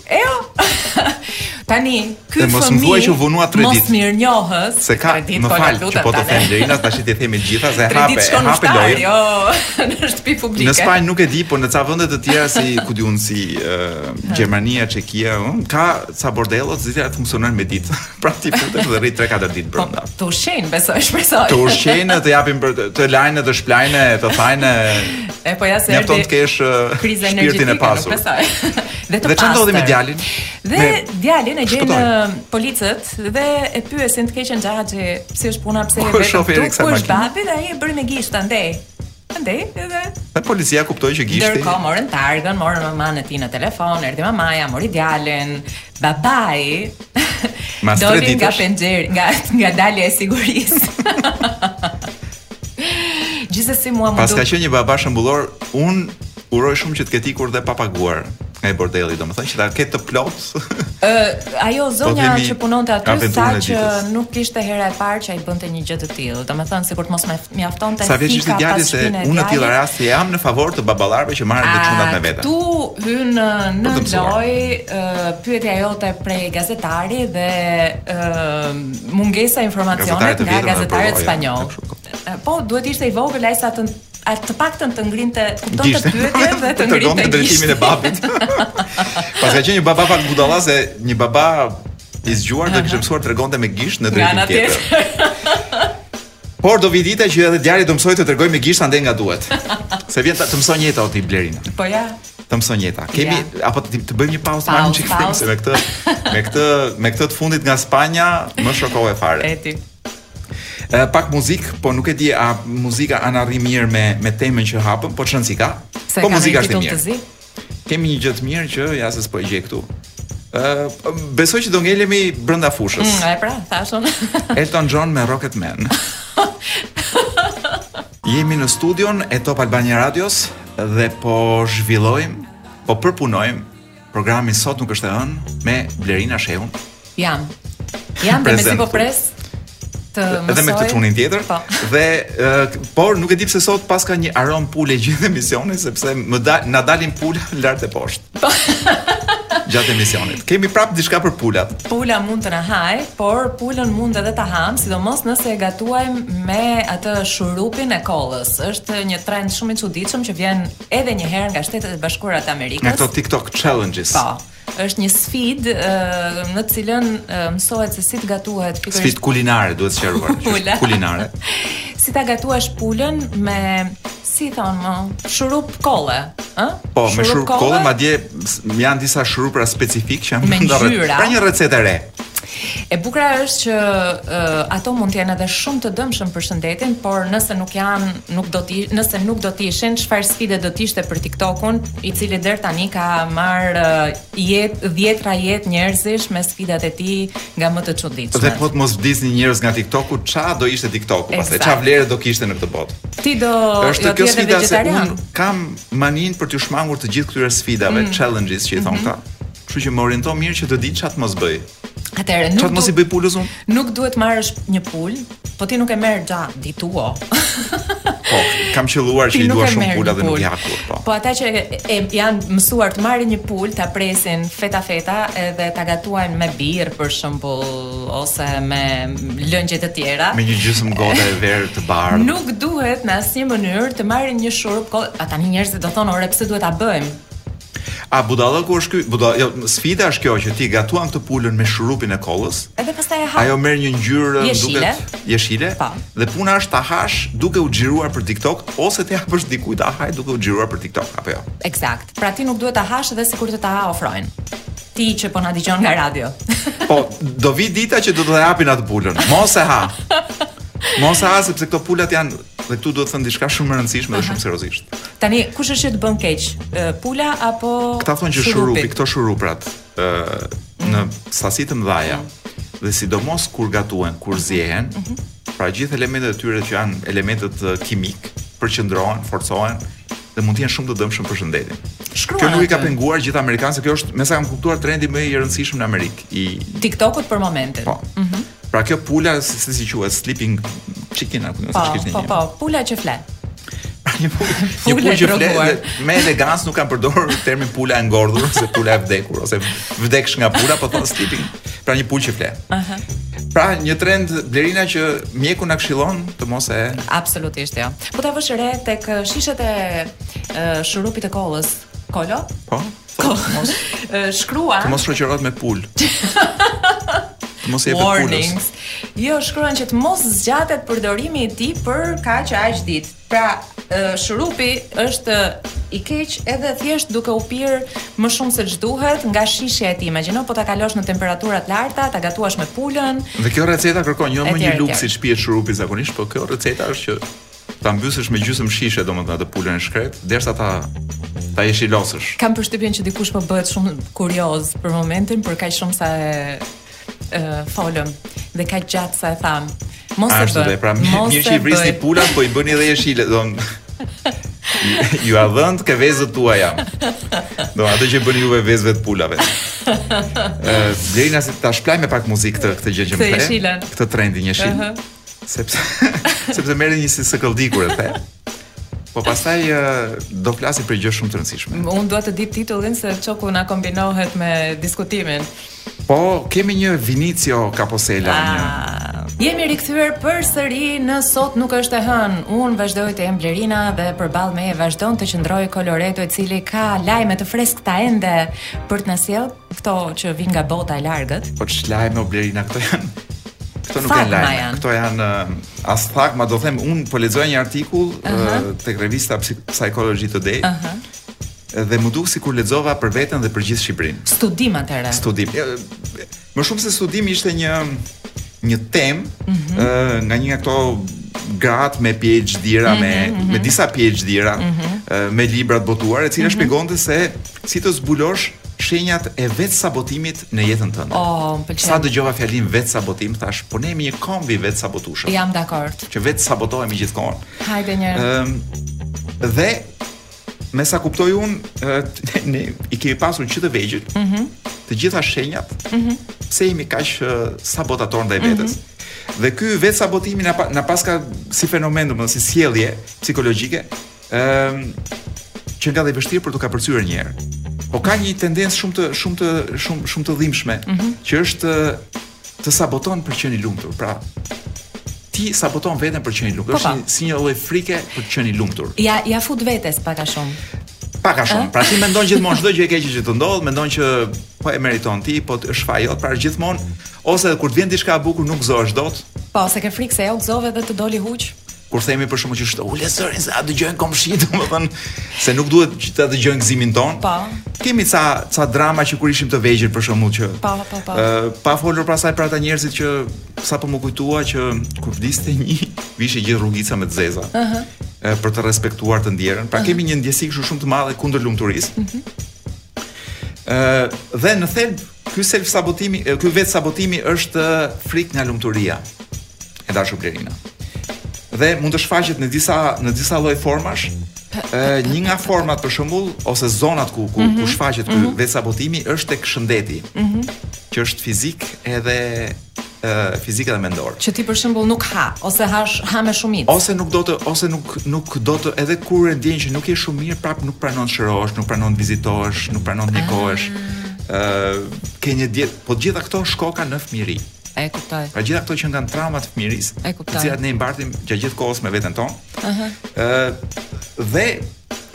[SPEAKER 3] Eo, tani, ky
[SPEAKER 2] fëmi... Mos më thuaj që u vonua tre ditë.
[SPEAKER 3] Mos
[SPEAKER 2] mirë
[SPEAKER 3] njohës.
[SPEAKER 2] Se ka, më
[SPEAKER 3] po falë,
[SPEAKER 2] që po të them Leila, tashi t'i themi të gjitha, se
[SPEAKER 3] hape,
[SPEAKER 2] hape
[SPEAKER 3] lojën.
[SPEAKER 2] Tre ditë
[SPEAKER 3] shkon në
[SPEAKER 2] shtarë,
[SPEAKER 3] jo, në shtëpi publike.
[SPEAKER 2] Në Spanjë nuk e di, por në ca vende të tjera, si, ku di unë, si, Gjermania, Çekia, ka ca bordello, të cilat funksionojnë me ditë. Pra ti futesh dhe rri 3-4 ditë
[SPEAKER 3] po,
[SPEAKER 2] brenda.
[SPEAKER 3] Po, të ushqejnë, besoj, shpresoj.
[SPEAKER 2] Të ushqejnë, të japin për të, të lajnë, të shplajnë, të thajnë.
[SPEAKER 3] E po ja se erdhi.
[SPEAKER 2] të kesh uh, shpirtin e pasur.
[SPEAKER 3] dhe të pastër.
[SPEAKER 2] Dhe çfarë ndodhi me djalin?
[SPEAKER 3] Dhe
[SPEAKER 2] me...
[SPEAKER 3] djalin e
[SPEAKER 2] gjejnë
[SPEAKER 3] uh, policët dhe e pyesin të keqen xhaxhi, si është puna, pse je vetëm.
[SPEAKER 2] Po
[SPEAKER 3] shofi
[SPEAKER 2] Erik
[SPEAKER 3] sa makinë.
[SPEAKER 2] Po
[SPEAKER 3] babi dhe ai e bëri me gisht andej. Andej edhe
[SPEAKER 2] Dhe policia kuptoi që gishti.
[SPEAKER 3] Ndërkohë morën targën, morën mamën e tij në telefon, erdhi mamaja, mori djalin. Babai doli nga penxher, nga nga dalja e sigurisë. Gjithsesi mua më
[SPEAKER 2] duket.
[SPEAKER 3] Paska
[SPEAKER 2] qenë një baba shembullor, un Uroj shumë që të ketë ikur dhe pa paguar nga ai bordello, domethënë që ta ketë të plotë.
[SPEAKER 3] Ë, ajo po zonja
[SPEAKER 2] po
[SPEAKER 3] që punonte aty
[SPEAKER 2] tha
[SPEAKER 3] që nuk ishte hera e parë që ai bënte një gjë të tillë. Domethënë sikur të mos më mjaftonte
[SPEAKER 2] fika pas
[SPEAKER 3] fika.
[SPEAKER 2] Sa
[SPEAKER 3] vjeç?
[SPEAKER 2] Se unë në
[SPEAKER 3] tillë
[SPEAKER 2] rasti jam në favor të baballarëve që marrin dhe çunat me vete.
[SPEAKER 3] Aty hyn në lojë, pyetja jote prej gazetari dhe mungesa e informacionit nga
[SPEAKER 2] gazetari
[SPEAKER 3] spanjoll. Po, duhet ishte i vogël ai sa të a të paktën të ngrinte, kupton
[SPEAKER 2] të
[SPEAKER 3] pyetje dhe të ngrinte
[SPEAKER 2] drejtimin e babit. Paska qenë një baba pak budalla se një baba i zgjuar do kishte mësuar të tregonte me gisht në drejtim tjetër. Por do vi dita që edhe djali do mësoj të tregoj me gisht andej nga duhet. Se vjen të mëson jeta o ti Blerina.
[SPEAKER 3] Po ja.
[SPEAKER 2] Të mëson jeta. Kemi ja. apo të, të bëjmë një pauzë marrim
[SPEAKER 3] një
[SPEAKER 2] çik se me këtë me këtë me këtë të fundit nga Spanja më shokove fare.
[SPEAKER 3] Eti.
[SPEAKER 2] E, pak muzik, po nuk e di a muzika a na rri mirë me me temën që hapëm, po s'kemi si ka.
[SPEAKER 3] Se
[SPEAKER 2] po muzika është e mirë.
[SPEAKER 3] Të
[SPEAKER 2] Kemi një gjë të mirë që ja se s'po e gjej këtu. Ë, uh, besoj që do ngelemi brenda fushës.
[SPEAKER 3] Mm, e pra, thash un.
[SPEAKER 2] Elton John me Rocket Man. Jemi në studion e Top Albania Radios dhe po zhvillojmë, po përpunojmë Programi sot nuk është e hënë me Blerina Shehun.
[SPEAKER 3] Jam. Jam dhe me si po pres të mësoj.
[SPEAKER 2] Edhe me këtë çunin tjetër.
[SPEAKER 3] Po.
[SPEAKER 2] Dhe uh, por nuk e di pse sot paska një aromë pule gjithë emisionin sepse më da, na dalin pula lart e poshtë. Po. gjatë emisionit. Kemi prap diçka për pulat.
[SPEAKER 3] Pula mund të na haj, por pulën mund edhe ta hamë, sidomos nëse e gatuajmë me atë shurupin e kollës. Është një trend shumë i çuditshëm që vjen edhe një herë nga Shtetet e Bashkuara të Amerikës.
[SPEAKER 2] Nga këto TikTok challenges.
[SPEAKER 3] Po. Është një sfidë në të cilën mësohet se si të gatuhet pikërisht
[SPEAKER 2] sfidë kulinare, duhet sqaruar.
[SPEAKER 3] Pula.
[SPEAKER 2] Kulinare.
[SPEAKER 3] si ta gatuash pulën me si i thonë, me shurup kolle, ë?
[SPEAKER 2] Po, me shurup kolle, madje janë disa shurupra specifik që janë
[SPEAKER 3] me ngjyra.
[SPEAKER 2] Pra një recetë e re.
[SPEAKER 3] E bukura është që uh, ato mund të jenë edhe shumë të dëmshëm për shëndetin, por nëse nuk janë, nuk do të nëse nuk do të ishin, çfarë sfide do të ishte për TikTokun, i cili deri tani ka marr uh, jet dhjetra jet njerëzish me sfidat e tij nga më të çuditshme.
[SPEAKER 2] Dhe po të mos vdisnin njerëz nga TikToku, ça do ishte TikToku pastaj? Ça vlerë do kishte në këtë botë?
[SPEAKER 3] Ti do
[SPEAKER 2] është
[SPEAKER 3] jo,
[SPEAKER 2] kjo sfida se un kam maninë për t'iu shmangur të gjithë këtyre sfidave,
[SPEAKER 3] mm.
[SPEAKER 2] challenges që i
[SPEAKER 3] thonë
[SPEAKER 2] mm -hmm. Kështu që më oriento mirë që të di ça t'mos bëj.
[SPEAKER 3] Atëherë nuk
[SPEAKER 2] ça t'mos i bëj pulës unë.
[SPEAKER 3] Nuk duhet marrësh një pul, po ti nuk e merr gjë ti tu.
[SPEAKER 2] Po, kam qelluar që i dua shumë pula dhe nuk i ha kurrë. Po.
[SPEAKER 3] po ata që e, janë mësuar të marrin një pul, ta presin feta feta edhe ta gatuajnë me birr për shembull ose me lëngje të tjera.
[SPEAKER 2] Me një gjysmë gote verë të bardhë.
[SPEAKER 3] Nuk duhet në asnjë mënyrë të marrin një shurup, ata njerëzit do thonë ore pse duhet ta bëjmë?
[SPEAKER 2] Ça budallëku është ky? Buda, jo, sfida është kjo që ti gatuan këtë pulën me shurupin e kollës.
[SPEAKER 3] Edhe pastaj e ha.
[SPEAKER 2] Ajo merr një ngjyrë
[SPEAKER 3] jeshile,
[SPEAKER 2] duket jeshile. Pa.
[SPEAKER 3] Po.
[SPEAKER 2] Dhe puna është ta hash duke u xhiruar për TikTok ose t'ia japësh dikujt ta haj duke u xhiruar për TikTok, apo jo?
[SPEAKER 3] Eksakt. Pra ti nuk duhet ta hash dhe sikur të ta ofrojnë. Ti që po na dëgjon nga radio.
[SPEAKER 2] po, do vi dita që do ta japin atë pulën. Mos e ha. Mos e ha sepse këto pulat janë Dhe këtu duhet të thënë diçka shumë e rëndësishme dhe shumë seriozisht.
[SPEAKER 3] Tani kush është që të bën keq? Pula apo
[SPEAKER 2] Këta thonë që
[SPEAKER 3] shurupi,
[SPEAKER 2] këto shurupet ë në sasi të mëdha dhe sidomos kur gatuhen, kur zihen, mhm. pra gjithë elementët e tyre që janë elementët kimikë, përqendrohen, forcohen dhe mund të jenë shumë të dëmshëm për shëndetin.
[SPEAKER 3] Shkruan.
[SPEAKER 2] Kjo nuk i ka penguar gjithë amerikanët se kjo është, me sa kam kuptuar trendi më i rëndësishëm në Amerikë i
[SPEAKER 3] TikTokut për momentin.
[SPEAKER 2] Po. Mhm. Mm Pra kjo pula si si, si quhet sleeping chicken apo
[SPEAKER 3] nuk
[SPEAKER 2] e di çfarë.
[SPEAKER 3] Po,
[SPEAKER 2] po,
[SPEAKER 3] po, pula që fle.
[SPEAKER 2] Një pulë që fle me elegancë nuk kanë përdorur termin pula e ngordhur ose pula e vdekur ose vdeksh nga pula, po thonë sleeping. Pra një pulë që fle.
[SPEAKER 3] Aha.
[SPEAKER 2] Pra një trend Blerina që mjeku na këshillon të mos e
[SPEAKER 3] Absolutisht jo. Po ta vësh re tek shishet e shurupit të kollës, Kolo?
[SPEAKER 2] Po. Po, mos
[SPEAKER 3] shkruan.
[SPEAKER 2] Të mos shoqërohet me pulë. Të mos i jepet pulës.
[SPEAKER 3] Jo, shkruan që të mos zgjatet përdorimi i tij për kaq e aq ditë. Pra, shurupi është i keq edhe thjesht duke u pirë më shumë se ç'duhet nga shishja e tij. Imagjino po ta kalosh në temperatura të larta, ta gatuash me pulën.
[SPEAKER 2] Dhe kjo receta kërkon jo më një
[SPEAKER 3] lugë
[SPEAKER 2] siç pihet shurupi zakonisht, por kjo receta është që ta mbysësh me gjysmë shishe domethënë atë pulën e shkretë, derisa ta ta jeshilosësh.
[SPEAKER 3] Kam përshtypjen që dikush po bëhet shumë kurioz për momentin, për kaq shumë sa e, e folëm dhe kaq gjatë sa e thamë. Mos e
[SPEAKER 2] bëj. Pra,
[SPEAKER 3] mos
[SPEAKER 2] mirë që i vrisni pulat, po i bëni edhe jeshile, don. Ju a dhënd ke vezët tua jam. Do ato që bëni juve vezëve të pulave. Ë, uh, Lena si ta shpëlaj me pak muzikë këtë këtë gjë që më the. Këtë trendin jeshil.
[SPEAKER 3] Uh -huh.
[SPEAKER 2] Sepse sepse më erdhi një si sëkëlldi kur e the. Po pastaj do flasim për një gjë shumë të rëndësishme.
[SPEAKER 3] Unë dua ta di titullin se çoku na kombinohet me diskutimin.
[SPEAKER 2] Po kemi një Vinicio Capossela
[SPEAKER 3] ah. një. Jemi rikthyer përsëri në Sot nuk është e hënë. Unë vazhdoj të jem Blerina dhe përballë meje vazhdon të qëndrojë Koloreto i cili ka lajme të freskëta ende për të na sjellë Këto që vijnë nga bota e largët.
[SPEAKER 2] Po ç'lajme o Blerina këto janë. Këto nuk janë lajme. Këto janë uh, as pak, madje them unë po lexoja një artikull uh -huh. uh, tek revista Psychology Today.
[SPEAKER 3] Uh -huh.
[SPEAKER 2] Dhe m'u duk sikur lexova për veten dhe për gjithë Shqipërinë.
[SPEAKER 3] Studim atëherë.
[SPEAKER 2] Studim. Më shumë se studim ishte një një temë
[SPEAKER 3] mm
[SPEAKER 2] -hmm. uh, nga një nga këto gratë me PhD-ra mm -hmm, me
[SPEAKER 3] mm -hmm.
[SPEAKER 2] me disa PhD-ra mm -hmm. uh, me libra të botuar e cila
[SPEAKER 3] mm -hmm.
[SPEAKER 2] shpjegonte se si të zbulosh shenjat e vetë sabotimit në jetën tënde.
[SPEAKER 3] Oh, më pëlqen.
[SPEAKER 2] Sa dëgjova fjalën vetë sabotim, thash, po ne jemi një komb i vetë sabotushëm.
[SPEAKER 3] Jam dakord.
[SPEAKER 2] Që vetë sabotohemi gjithë kohën.
[SPEAKER 3] Hajde njëherë.
[SPEAKER 2] Ëm ehm, dhe me sa kuptoj unë, ne i kemi pasur që të vegjël. Mhm. Mm të gjitha shenjat. Mhm. Mm pse jemi kaq sabotatorë ndaj mhm. vetes? Mm -hmm. Dhe ky vetë sabotimi na na paska si fenomen, domethënë si sjellje psikologjike, Ëm që nga dhe i vështirë për t'u kapërcyer një herë. Po ka një tendencë shumë të shumë të shumë shumë të dhimbshme, mm -hmm. që është të saboton për të qenë i lumtur. Pra, ti saboton veten për të qenë i lumtur.
[SPEAKER 3] Po,
[SPEAKER 2] është
[SPEAKER 3] po.
[SPEAKER 2] si një lloj frike për të qenë i lumtur.
[SPEAKER 3] Ia ia fut vetes pak a shumë.
[SPEAKER 2] Pak a shumë. Pra ti mendon gjithmonë çdo gjë e keqe që të ndodh, mendon që po e meriton ti, po është faj jot, pra gjithmonë ose kur të vjen diçka e bukur nuk gëzohesh dot.
[SPEAKER 3] Po, se ke frikë se e gëzove dhe të doli huq.
[SPEAKER 2] Kur themi për shembull që është ule zërin se e dëgjojnë komshitë, domethënë se nuk duhet që ta dëgjojnë gëzimin tonë.
[SPEAKER 3] Po.
[SPEAKER 2] Kemi ca ca drama që kur ishim të vegjël për shembull që
[SPEAKER 3] Po, po, po.
[SPEAKER 2] Ë pa folur pastaj për ata njerëzit që sapo m'u kujtua që kur vdiste një, vishej gjithë rrugica me të zeza. Ëh. Uh -huh. Për të respektuar të ndjerën. Pra uh -huh. kemi një ndjesi kështu shumë të madhe kundër lumturisë. Ëh. Uh -huh. Ë dhe në thelb Ky self sabotimi, ky vetë sabotimi është frikë nga lumturia. E dashur Blerina. Dhe mund të shfaqet në disa në disa lloj formash. Ë një nga formatë për shembull ose zonat ku ku, mm -hmm. ku mhm. shfaqet ky mm -hmm. vetë sabotimi është tek shëndeti. Mm -hmm. Që është fizik edhe fizik edhe mendor.
[SPEAKER 3] Që ti për shembull nuk ha ose ha ha me shumicë.
[SPEAKER 2] Ose nuk do të ose nuk nuk do të edhe kur e ndjen që nuk je shumë mirë, prap nuk pranon të shërohesh, nuk pranon të vizitohesh, nuk pranon të mjekohesh. Ah. Ë ke një dietë, po të gjitha këto shkokan në fëmijëri.
[SPEAKER 3] E kuptoj.
[SPEAKER 2] Pra të gjitha këto qenkan trauma të fëmijërisë, të cilat ne i mbartim gjatë gjithë kohës me veten tonë. Ëh. Ëh. Dhe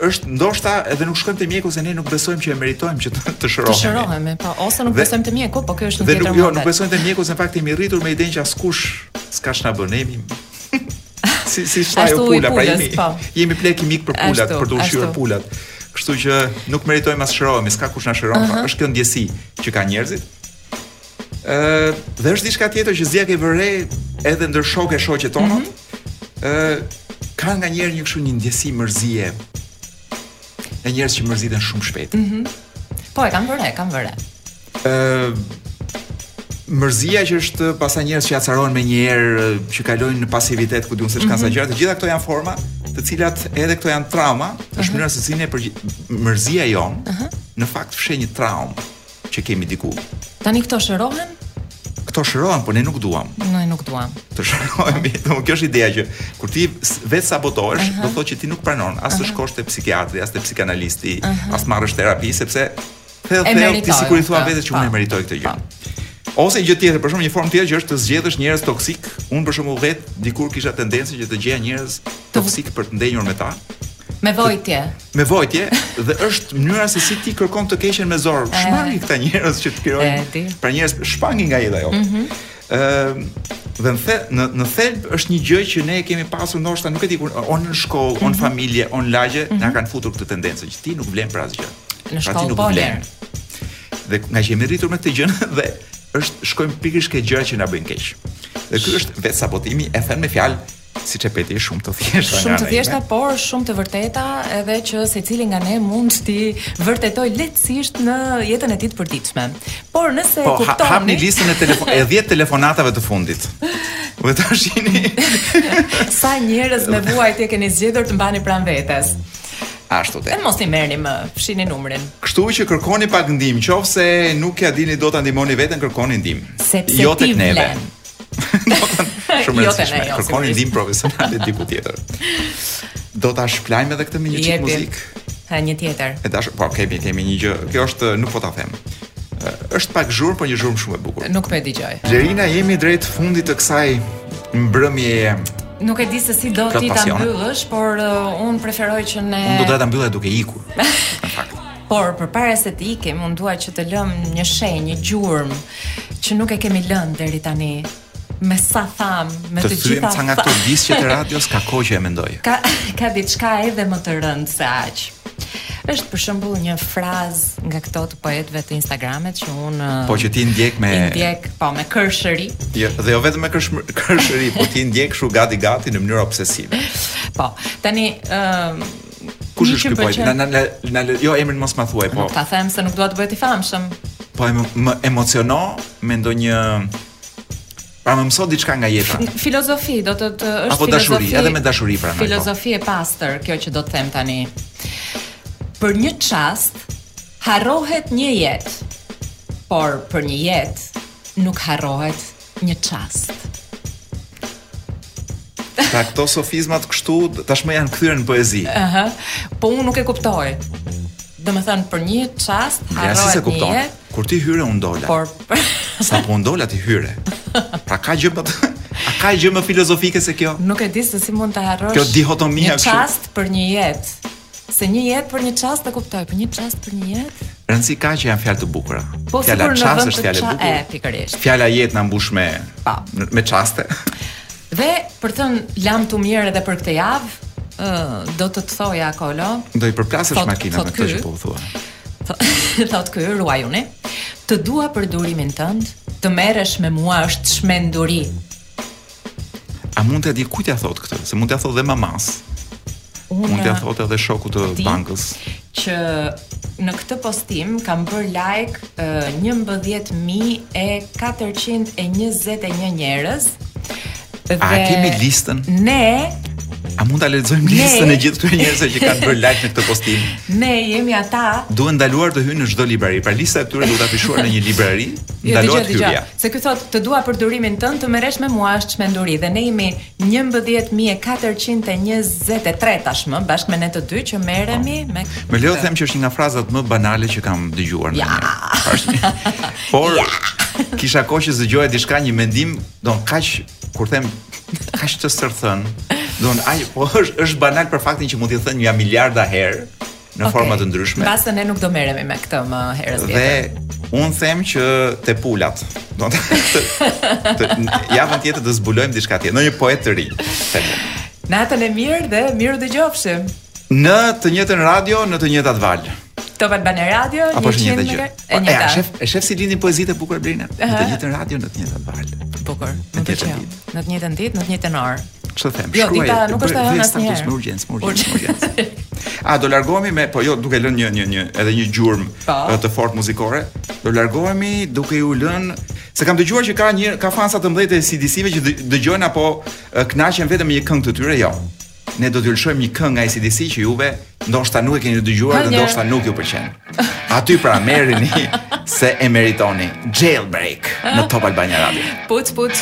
[SPEAKER 2] është ndoshta edhe nuk shkojmë te mjeku se ne nuk besojmë që e meritojmë që të shërohemi.
[SPEAKER 3] Të
[SPEAKER 2] shërohemi,
[SPEAKER 3] po, ose nuk
[SPEAKER 2] dhe,
[SPEAKER 3] besojmë te mjeku, po kjo është një tjetër model.
[SPEAKER 2] Dhe nuk, jo, nuk besojmë te mjeku se në fakt jemi rritur me idenë që askush s'ka ç'na bën, ne jemi si si
[SPEAKER 3] shtaj u
[SPEAKER 2] pula, pra jemi
[SPEAKER 3] po.
[SPEAKER 2] jemi pleh kimik për pulat,
[SPEAKER 3] ashtu,
[SPEAKER 2] për të ushqyer pulat. Kështu që nuk meritojmë as shërohemi, s'ka kush na shëron, uh -huh. është kjo ndjesi që kanë njerëzit. Ëh, dhe është diçka tjetër që s'di a ke vënë re edhe ndër shokë e shoqet tona. Uh mhm. -huh. ë ka nganjëherë një kështu një ndjesi mërzie. E njerëz që mërziten shumë shpejt. Mhm.
[SPEAKER 3] Mm po e kam vënë re, kam vënë re.
[SPEAKER 2] ë Mërzia që është pastaj njerëz që acarohen menjëherë që kalojnë në pasivitet ku di unë se çka mm -hmm. sa mhm. gjëra, të gjitha këto janë forma, të cilat edhe këto janë trauma, është mhm. mënyra se si ne mërzia jonë, uh mhm. -huh. në fakt fsheh një traumë që kemi diku.
[SPEAKER 3] Tani këto shërohen?
[SPEAKER 2] Këto shërohen, por ne nuk duam.
[SPEAKER 3] Ne nuk duam.
[SPEAKER 2] Të shërohemi. Do kjo është ideja që kur ti vetë sabotohesh, uh -huh. do thotë që ti nuk pranon as të uh -huh. shkosh te psikiatri, as te psikanalisti, uh -huh. as marrësh terapi sepse
[SPEAKER 3] thell
[SPEAKER 2] thell ti sikur i thua vetes që unë e meritoj këtë gjë. Ose gjë tjetër, për shembull një formë tjetër që është të zgjedhësh njerëz toksik. Unë për shembull vet dikur kisha tendencën që të gjeja njerëz toksik për të ndenjur me ta.
[SPEAKER 3] Me vuajtje.
[SPEAKER 2] me vuajtje dhe është mënyra se si ti kërkon të keqen me zor. Shmangi këta njerëz që të krijojnë. Pra njerëz shmangi nga jeta jote. Mhm. Ëm mm -hmm. Dhe në the, në në thelb është një gjë që ne e kemi pasur ndoshta nuk e di kur o në shkollë, mm -hmm. o n' mhm. familje, o n' lagje, mm -hmm. na mhm. kanë futur këtë tendencë që ti nuk vlen për asgjë.
[SPEAKER 3] Në
[SPEAKER 2] pra
[SPEAKER 3] shkollë po
[SPEAKER 2] vlen. Dhe nga që jemi rritur me këtë gjë dhe shkojmë pikërisht ke gjëra që na bëjnë keq. Dhe ky është vetë sabotimi, e thënë me fjalë, siç e peti shumë të thjeshta.
[SPEAKER 3] Shumë të thjeshta, por shumë të vërteta, edhe që secili nga ne mund t'i vërtetojë lehtësisht në jetën e tij të përditshme. Por nëse
[SPEAKER 2] po,
[SPEAKER 3] kuptoni, po
[SPEAKER 2] hapni listën e telefon e 10 telefonatave të fundit. Dhe të shihni
[SPEAKER 3] sa njerëz me vuajtje keni zgjedhur të mbani pranë vetes.
[SPEAKER 2] Ashtu
[SPEAKER 3] të.
[SPEAKER 2] E
[SPEAKER 3] mos i merrni më, fshini numrin.
[SPEAKER 2] Kështu që kërkoni pak ndihmë, qoftë se nuk ia dilni dot ta ndihmoni veten, kërkoni ndihmë. Jo tek neve. Shumë
[SPEAKER 3] jo, e
[SPEAKER 2] rëndësishme.
[SPEAKER 3] Jo,
[SPEAKER 2] Kërkoni ndihmë profesionale diku tjetër. Do ta shpëlajmë edhe këtë me një çik muzikë.
[SPEAKER 3] Ha një tjetër.
[SPEAKER 2] E dash, po kemi kemi një gjë. Kjo është nuk po ta them. Është pak zhurmë, por një zhurmë shumë e bukur.
[SPEAKER 3] Nuk po e dëgjoj.
[SPEAKER 2] Lerina jemi drejt fundit të kësaj mbrëmjeje,
[SPEAKER 3] nuk e di se si do ti ta mbyllësh, por uh, un preferoj që ne
[SPEAKER 2] Unë do ta mbyll duke ikur.
[SPEAKER 3] Por përpara se të ikim, unë dua që të lëm një shenjë, një gjurmë që nuk e kemi lënë deri tani. Me sa tham, me
[SPEAKER 2] të,
[SPEAKER 3] të gjitha.
[SPEAKER 2] Të thyejmë ca nga këto disqe të radios ka kohë që e mendoj.
[SPEAKER 3] Ka ka diçka edhe më të rëndë se aq. Është për shembull një frazë nga këto të poetëve të Instagramit që un
[SPEAKER 2] Po që ti i ndjek me
[SPEAKER 3] ndjek, po me kërshëri.
[SPEAKER 2] Jo, dhe jo vetëm me kërshëri, po ti i ndjek kështu gati gati në mënyrë obsesive.
[SPEAKER 3] Po, tani ë
[SPEAKER 2] Kush është ky poet? Na na na jo emrin mos ma thuaj po.
[SPEAKER 3] Ta them se nuk dua të bëhet i famshëm.
[SPEAKER 2] Po më emociono me ndonjë Pra më mëso diçka nga jeta.
[SPEAKER 3] Filozofi, do të të është
[SPEAKER 2] Apo dashuri, edhe me dashuri pra.
[SPEAKER 3] Filozofi e pastër, kjo që do të them tani. Për një çast harrohet një jetë, por për një jetë nuk harrohet Një çast.
[SPEAKER 2] Ta këto sofizmat kështu tashmë janë kthyer në poezi.
[SPEAKER 3] Aha. Po unë nuk e kuptoj. Domethënë për një çast harrohet një jetë.
[SPEAKER 2] Kur ti hyre unë dola.
[SPEAKER 3] Por
[SPEAKER 2] sapo unë dola ti hyre. Pra ka gjë më A ka gjë më filozofike se kjo?
[SPEAKER 3] Nuk e di se si mund ta harrosh.
[SPEAKER 2] Kjo dihotomia kështu.
[SPEAKER 3] Një çast për një jetë. Se një jetë për një çast e kuptoj, për një çast për një jetë.
[SPEAKER 2] Rëndësi ka që janë fjalë të bukura.
[SPEAKER 3] Po,
[SPEAKER 2] fjala çast është fjalë e bukur.
[SPEAKER 3] E, pikërisht.
[SPEAKER 2] Fjala jetë na mbush me
[SPEAKER 3] pa. Po.
[SPEAKER 2] me çaste.
[SPEAKER 3] Dhe për të thënë lamtumirë edhe për këtë javë, ë do të të thoja Kolo.
[SPEAKER 2] Do i përplasësh
[SPEAKER 3] makinën
[SPEAKER 2] me këtë që po u thua.
[SPEAKER 3] Thotë ky ruajuni. Të dua për durimin tënd, të merresh me mua është çmenduri.
[SPEAKER 2] A mund të di kujt ia thotë këtë? Se mund t'ia thotë dhe mamasë. mund t'ia thotë edhe shokut të bankës.
[SPEAKER 3] Që në këtë postim kam bërë like uh, 11421 njerëz.
[SPEAKER 2] Dhe A kemi listën?
[SPEAKER 3] Ne
[SPEAKER 2] A mund ta lexojmë listën e gjithë këtyre njerëzve që kanë bërë like në këtë postim?
[SPEAKER 3] Ne jemi ata.
[SPEAKER 2] Duhen ndaluar të hyjnë në çdo librari. Pra lista e këtyre duhet të afishuar në një librari,
[SPEAKER 3] jo,
[SPEAKER 2] ndalohet hyrja.
[SPEAKER 3] Se ky thotë të dua për durimin tënd të merresh me mua është çmenduri dhe ne jemi njëmbëdhjetë mijë e katërqind e njëzet e tre tashmë bashkë me ne të dy që merremi me
[SPEAKER 2] këtë. Më lejo të them që është një nga frazat më banale që kam dëgjuar
[SPEAKER 3] në
[SPEAKER 2] një. Është. Por kisha kohë që s'dëgjoja diçka një mendim, don kaq kur them kaq të sërthën, don ai po është është banal për faktin që mund të jetë thënë një miliarda herë, në forma okay. të ndryshme.
[SPEAKER 3] Pastaj ne nuk do merremi me këtë më
[SPEAKER 2] herën
[SPEAKER 3] tjetër.
[SPEAKER 2] Dhe unë them që te pulat. Do të të javën tjetër të zbulojmë diçka tjetër, ndonjë poet të ri.
[SPEAKER 3] Natën e mirë dhe mirudëgjofshim.
[SPEAKER 2] Në të njëjtën radio, në të njëjtat valë.
[SPEAKER 3] Top Albania Radio,
[SPEAKER 2] Apo
[SPEAKER 3] 100
[SPEAKER 2] një gjë.
[SPEAKER 3] E
[SPEAKER 2] një
[SPEAKER 3] ta.
[SPEAKER 2] Shef, e shef si lindin poezitë e bukura Blerina. Në të njëjtën radio, në të njëjtat valë.
[SPEAKER 3] Bukur.
[SPEAKER 2] Në të njëjtën ditë,
[SPEAKER 3] në të njëjtën ditë, në të njëjtën orë.
[SPEAKER 2] Ç'të them?
[SPEAKER 3] Jo,
[SPEAKER 2] shkruaj,
[SPEAKER 3] dita nuk është e hënë asnjëherë.
[SPEAKER 2] Status me urgjencë, me urgjencë, me urgjencë. A do largohemi me, po jo, duke lënë një një një edhe një gjurmë
[SPEAKER 3] po.
[SPEAKER 2] të fortë muzikore. Do largohemi duke ju lënë Se kam dëgjuar që ka një ka fansa të mëdhenj të ACDC-ve që dëgjojnë apo kënaqen vetëm me një këngë të tyre, jo. Ne do t'ju lëshojmë një këngë nga ACDC që juve ndoshta nuk e keni dëgjuar dhe ndoshta nuk ju pëlqen. Aty pra merreni se e meritoni. Jailbreak në Top Albania Radio.
[SPEAKER 3] Puc puc.